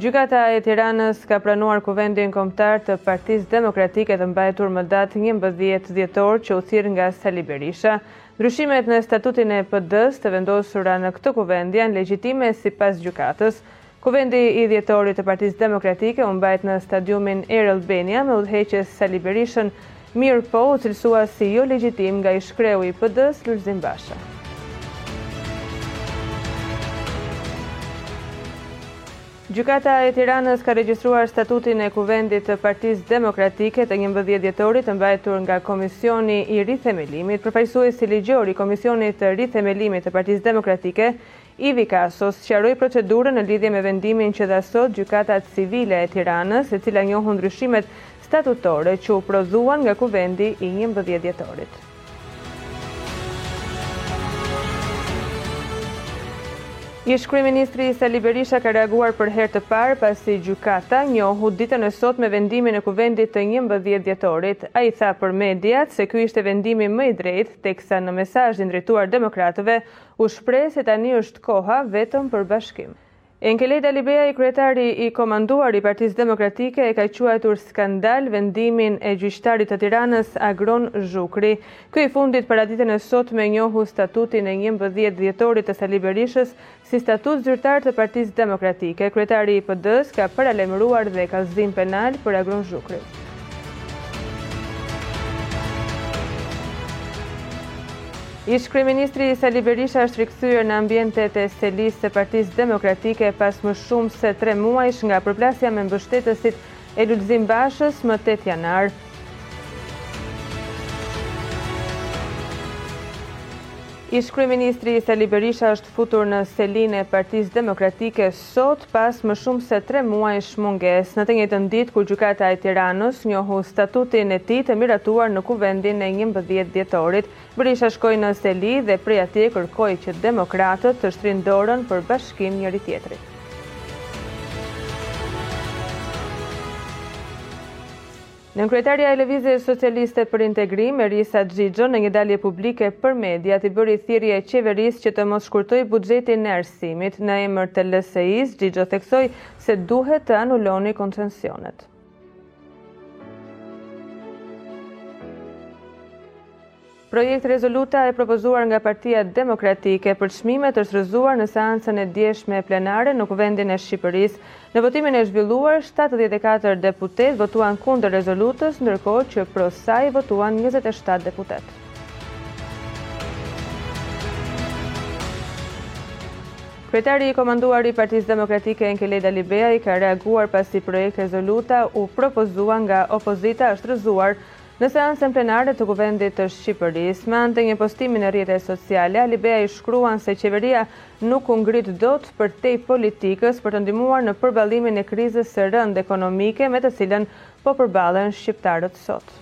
Gjykata e Tiranës ka pranuar kuvendin kombëtar të Partisë Demokratike të mbajtur më datë 11 dhjetor që u thirr nga Sali Berisha. Ndryshimet në statutin e PD-së të vendosura në këtë kuvend janë legjitime sipas gjykatës. Kuvendi i dhjetorit të Partisë Demokratike u mbajt në stadiumin Air Albania me udhëheqës Sali Berishën, mirëpo u cilësua si jo legjitim nga ish-kreu i PD-së, Lulzim Basha. Gjykata e Tiranës ka regjistruar statutin e Kuvendit të Partisë Demokratike të njëmbëdhjetë dhjetorit të mbajtur nga Komisioni i Rithemelimit. Përfaqësuesi ligjor i Komisionit të Rithemelimit të Partisë Demokratike, Ivi Kaso sqaroi procedurën në lidhje me vendimin që dha sot Gjykata Civile e Tiranës, e cila njohu ndryshimet statutore që u prodhuan nga Kuvendi i njëmbëdhjetë dhjetorit. Ish-kryeministri Sali Berisha ka reaguar për herë të parë pasi Gjykata njohu ditën e sotme vendimin e Kuvendit të njëmbëdhjetë dhjetorit. Ai tha për mediat se ky ishte vendimi më i drejtë, teksa në mesazhin drejtuar demokratëve U shpreh se tani është koha vetëm për bashkim. Enkelejd Alibeaj, kryetari i komanduar i Partisë Demokratike e ka quajtur skandal vendimin e gjyqtarit të Tiranës, Agron Zhukri. Ky i fundit paraditen e sotme njohu statutin e njëmbëdhjetë dhjetorit të Sali Berishës si statut zyrtar të Partisë Demokratike. Kryetari i PD-së ka paralajmëruar dhe kallëzim penal për Agron Zhukrin. Ish-kryeministri Sali Berisha është rikthyer në ambientet e selisë së Partisë Demokratike pas më shumë se tre muajsh nga përplasja me mbështetësit e Lulzim Bashës më tetë janar. Ish-kryeministri Sali Berisha është futur në selinë e Partisë Demokratike sot pas më shumë se tre muajsh mungesë, në të njëjtën ditë kur Gjykata e Tiranës njohu statutin e tij të miratuar në Kuvendin e njëmbëdhjetë dhjetorit. Berisha shkoi në seli dhe prej atje kërkoi që demokratët të shtrinë dorën për bashkim njëri-tjetrit. Nënkryetarja e Lëvizjes Socialiste për Integrim, Erisa Xhixho, në një dalje publike për mediat i bëri thirrje qeverisë që të mos shkurtojë buxhetin e arsimit. Në emër të LSI-së, Xhixho theksoi se duhet të anulojë koncesionet. Projekt rezoluta e propozuar nga partia demokratike për çmimet është rrëzuar në seancën e djeshme plenare në kuvendin e Shqipërisë. Në votimin e zhvilluar, 74 deputetë votuan kundër rezolutës, ndërkohë që pro saj votuan 27 deputetë. Kryetari i komanduar i Partisë Demokratike Enkelejd Alibeaj ka reaguar pasi projekt rezoluta e propozuar nga opozita është rrëzuar në seancën plenare të Kuvendit të Shqipërisë. Me anë të një postimi në rrjetet sociale, Alibeaj shkruan se qeveria nuk u ngrit dot përtej politikës për të ndihmuar në përballimin e krizës së rëndë ekonomike me të cilën po përballen shqiptarët sot.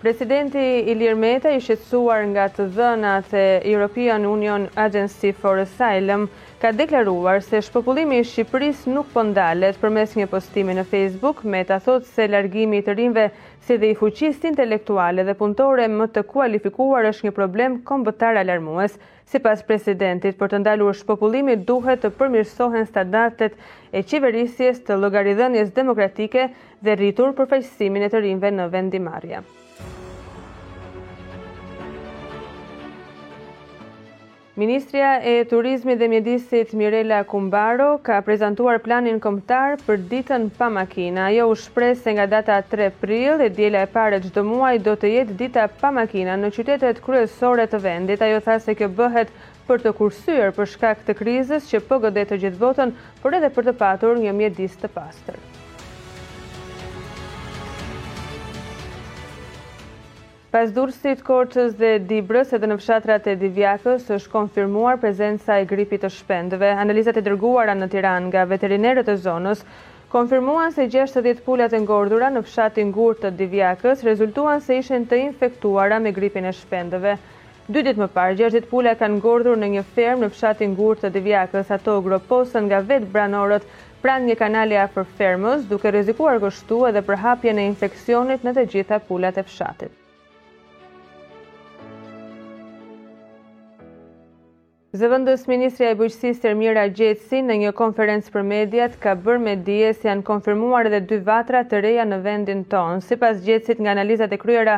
Presidenti Ilir Meta i shqetësuar nga të dhënat e European Union Agency for Asylum ka deklaruar se shpopullimi i Shqipërisë nuk po ndalet, përmes një postimi në Facebook, Meta thotë se largimi i të rinjve si dhe i fuqisë intelektuale dhe punëtore më të kualifikuar është një problem kombëtar alarmues. Sipas presidentit, për të ndalur shpopullimin duhet të përmirësohen standardet e qeverisjes të llogaridhënies demokratike dhe rritur përfaqësimi i të rinjve në vendimmarrje. Ministrja e Turizmit dhe Mjedisit Mirela Kumbaro ka prezantuar planin kombëtar për ditën pa makina. Ajo u Shpreh se nga data tre prill, e diela e parë e çdo muaji do të jetë dita pa makina në qytetet kryesore të vendit. Ajo tha se kjo bëhet për të kursyer për shkak të krizës që po godet të gjithë botën, por edhe për të patur një mjedis të pastër. Pas Durrësit, Korçës dhe Dibrës, edhe në fshatrat e Divjakës është konfirmuar prezenca e gripit të shpendëve. Analizat e dërguara në Tiranë nga veterinerët e zonës konfirmuan se gjashtëdhjetë pulat e ngordhura në fshatin Gur të Divjakës rezultuan se ishin të infektuara me gripin e shpendëve. Dy ditë më parë, gjashtëdhjetë pula kanë ngordhur në një fermë në fshatin Gur të Divjakës, ato u groposën nga vetë banorët pranë një kanali afër fermës, duke rrezikuar kështu edhe përhapjen e infeksionit në të gjitha pulat e fshatit. Zëvendësministrja e Bujqësisë Ermira Gjeci në një konferencë për mediat ka bërë me dije se janë konfirmuar edhe dy vatra të reja në vendin tonë. Sipas Gjecit nga analizat e kryera,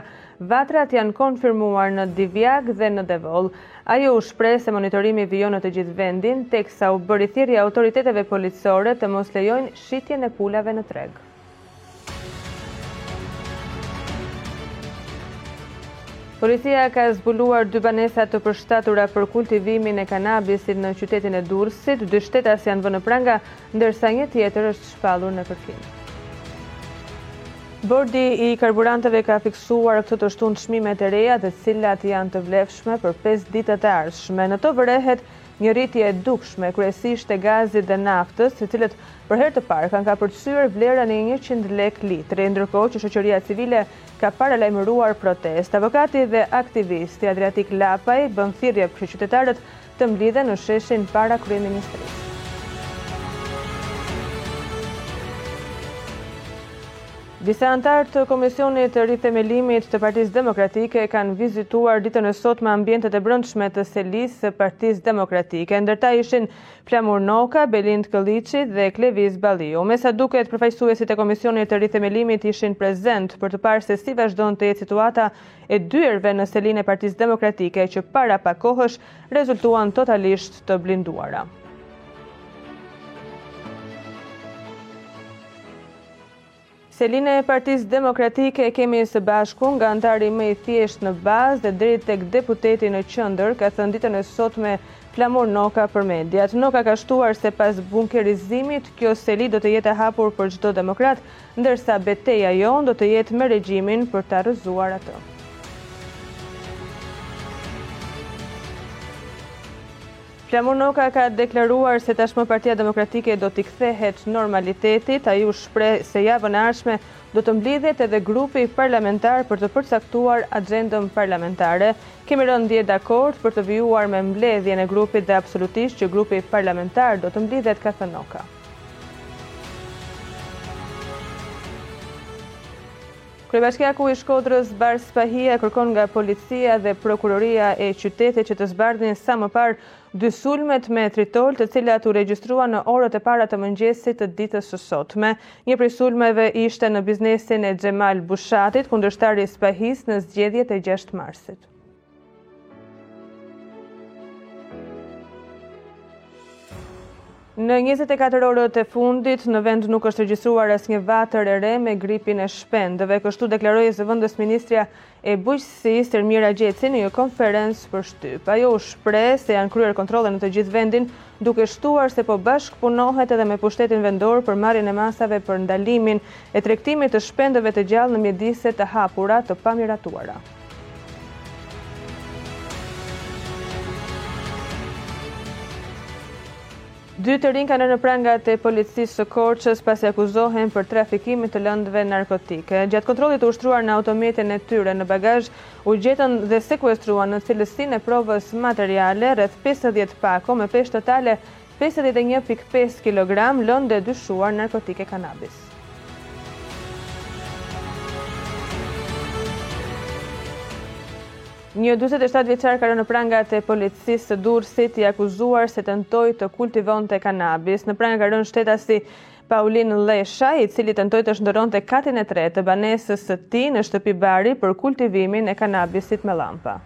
Vatrat janë konfirmuar në Divjakë dhe në Devoll. Ajo u shpreh se monitorimi vijon në të gjithë vendin, teksa u bëri thirrje autoriteteve policore të mos lejojnë shitjen e pulave në treg. Policia ka zbuluar dy banesa të përshtatura për kultivimin e kanabisit në qytetin e Durrësit. Dy shtetas janë vënë në pranga ndërsa një tjetër është shpallur në kërkim. Bordi i karburanteve ka fiksuar këtë të shtunë çmimet e reja, të cilat janë të vlefshme për 5 ditët e ardhshme. Në to vërehet një rritje e dukshme, kryesisht e gazit dhe naftës, të cilët për herë të parë kanë kapërcyer vlerën e 100 lek litri, ndërkohë që shoqëria civile ka paralajmëruar protestë. Avokati dhe aktivisti Adriatik Lapaj bën thirrje për që qytetarët të mblidhen në sheshin para Kryeministrisë. Disa anëtarë të Komisionit të Rithemelimit të Partisë Demokratike kanë vizituar ditën e sotme ambientet e brendshme të selisë së Partisë Demokratike. Ndër ta ishin Flamur Noka, Belind Këlliçi dhe Klevis Balliu. Me sa duket, përfaqësuesit e Komisionit të Rithemelimit ishin prezentë për të parë se si vazhdon të jetë situata e dyerve në selinë e Partisë Demokratike që para pak kohësh rezultuan totalisht të blinduara. Selinë e Partisë Demokratike e kemi së bashku nga anëtari më i thjeshtë në bazë dhe deri tek deputeti në qendër, ka thënë ditën e sotme Flamur Noka për mediat. Noka ka shtuar se pas bunkerizimit, kjo seli do të jetë e hapur për çdo demokrat, Ndërsa beteja jonë do të jetë me regjimin për ta rrëzuar atë. Flamur Noka ka deklaruar se tashmë Partia Demokratike do t'i kthehet normalitetit. Ai u shpreh se javën e ardhshme do të mblidhet edhe grupi parlamentar për të përcaktuar axhendën parlamentare. Kemi rënë dje dakord për të vijuar me mbledhjen e grupit dhe absolutisht që grupi parlamentar do të mblidhet, ka thënë Noka. Kryebashkiaku i Shkodrës Bardh Spahia kërkon nga policia dhe prokuroria e qytetit që të zbardhin sa më parë dy sulmet me tritol të cilat u regjistruan në orët e para të mëngjesit të ditës së sotme. Një prej sulmeve ishte në biznesin e Xhemal Bushatit, kundërshtari i Spahisë në zgjedhjet e 6 marsit. Në 24 orët e fundit, në vend nuk është regjistruar asnjë vatër e re me gripin e shpendëve, kështu deklaroi zëvendësministrja e Bujqësisë, Ermira Gjeci, në një konferencë për shtyp. Ajo u shpreh se janë kryer kontrolle në të gjithë vendin, duke shtuar se po bashkëpunohet edhe me pushtetin vendor për marrjen e masave për ndalimin e tregtimit të shpendëve të gjallë në mjedise të hapura të pamiratuara. Dy të rinj kanë rënë në prangat e policisë së Korçës pasi akuzohen për trafikim të lëndëve narkotike. Gjatë kontrollit të ushtruar në automjetin e tyre në bagazh, u gjetën dhe sekuestruan në cilësinë e provës materiale rreth 50 pako me peshë totale Pesëdhjetë e një pikë pesë kilogramë lëndë e dyshuar narkotike kanabis. Një dyzet e shtatë vjeçar ka rënë në prangat e policisë së Durrësit i akuzuar se tentoi të kultivonte kanabis. Në pranga ka rënë shtetasi Paulin Lleshaj, i cili tentoi të shndërronte katin e tretë të banesës së tij në shtëpi bari për kultivimin e kanabisit me llampa.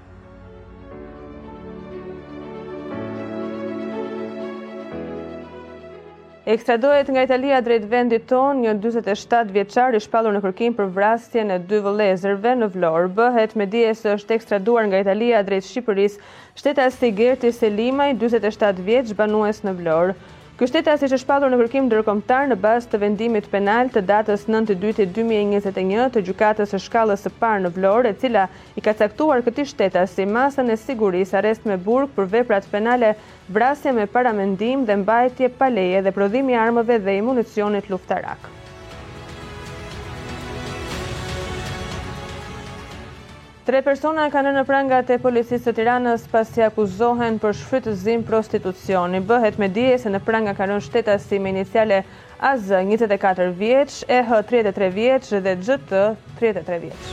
Ekstradohet nga Italia drejt vendit tonë një 47 vjeçar i shpallur në kërkim për vrasjen e dy vëllezërve në Vlorë. Bëhet me dije se është ekstraduar nga Italia drejt Shqipërisë shtetasi Gerti Selimaj, 47 vjeç, banues në Vlorë. Ky shtetas ishte shpallur në kërkim ndërkombëtar në bazë të vendimit penal të datës nëntë i dyti dy mijë e njëzet e një të Gjykatës së Shkallës së Parë në Vlorë, e cila i ka caktuar këtij shtetasi masën e sigurisë arrest me burg për veprat penale vrasje me paramendim dhe mbajtje pa leje dhe prodhim i armëve dhe i municionit luftarak. Tre persona kanë rënë në prangat e Policisë së Tiranës pasi akuzohen për shfrytëzim prostitucioni. Bëhet me dije se në pranga kanë rënë shtetasi me iniciale AZ, njëzet e katër vjeç, EH, tridhjetë e tre vjeç dhe GT, tridhjetë e tre vjeç.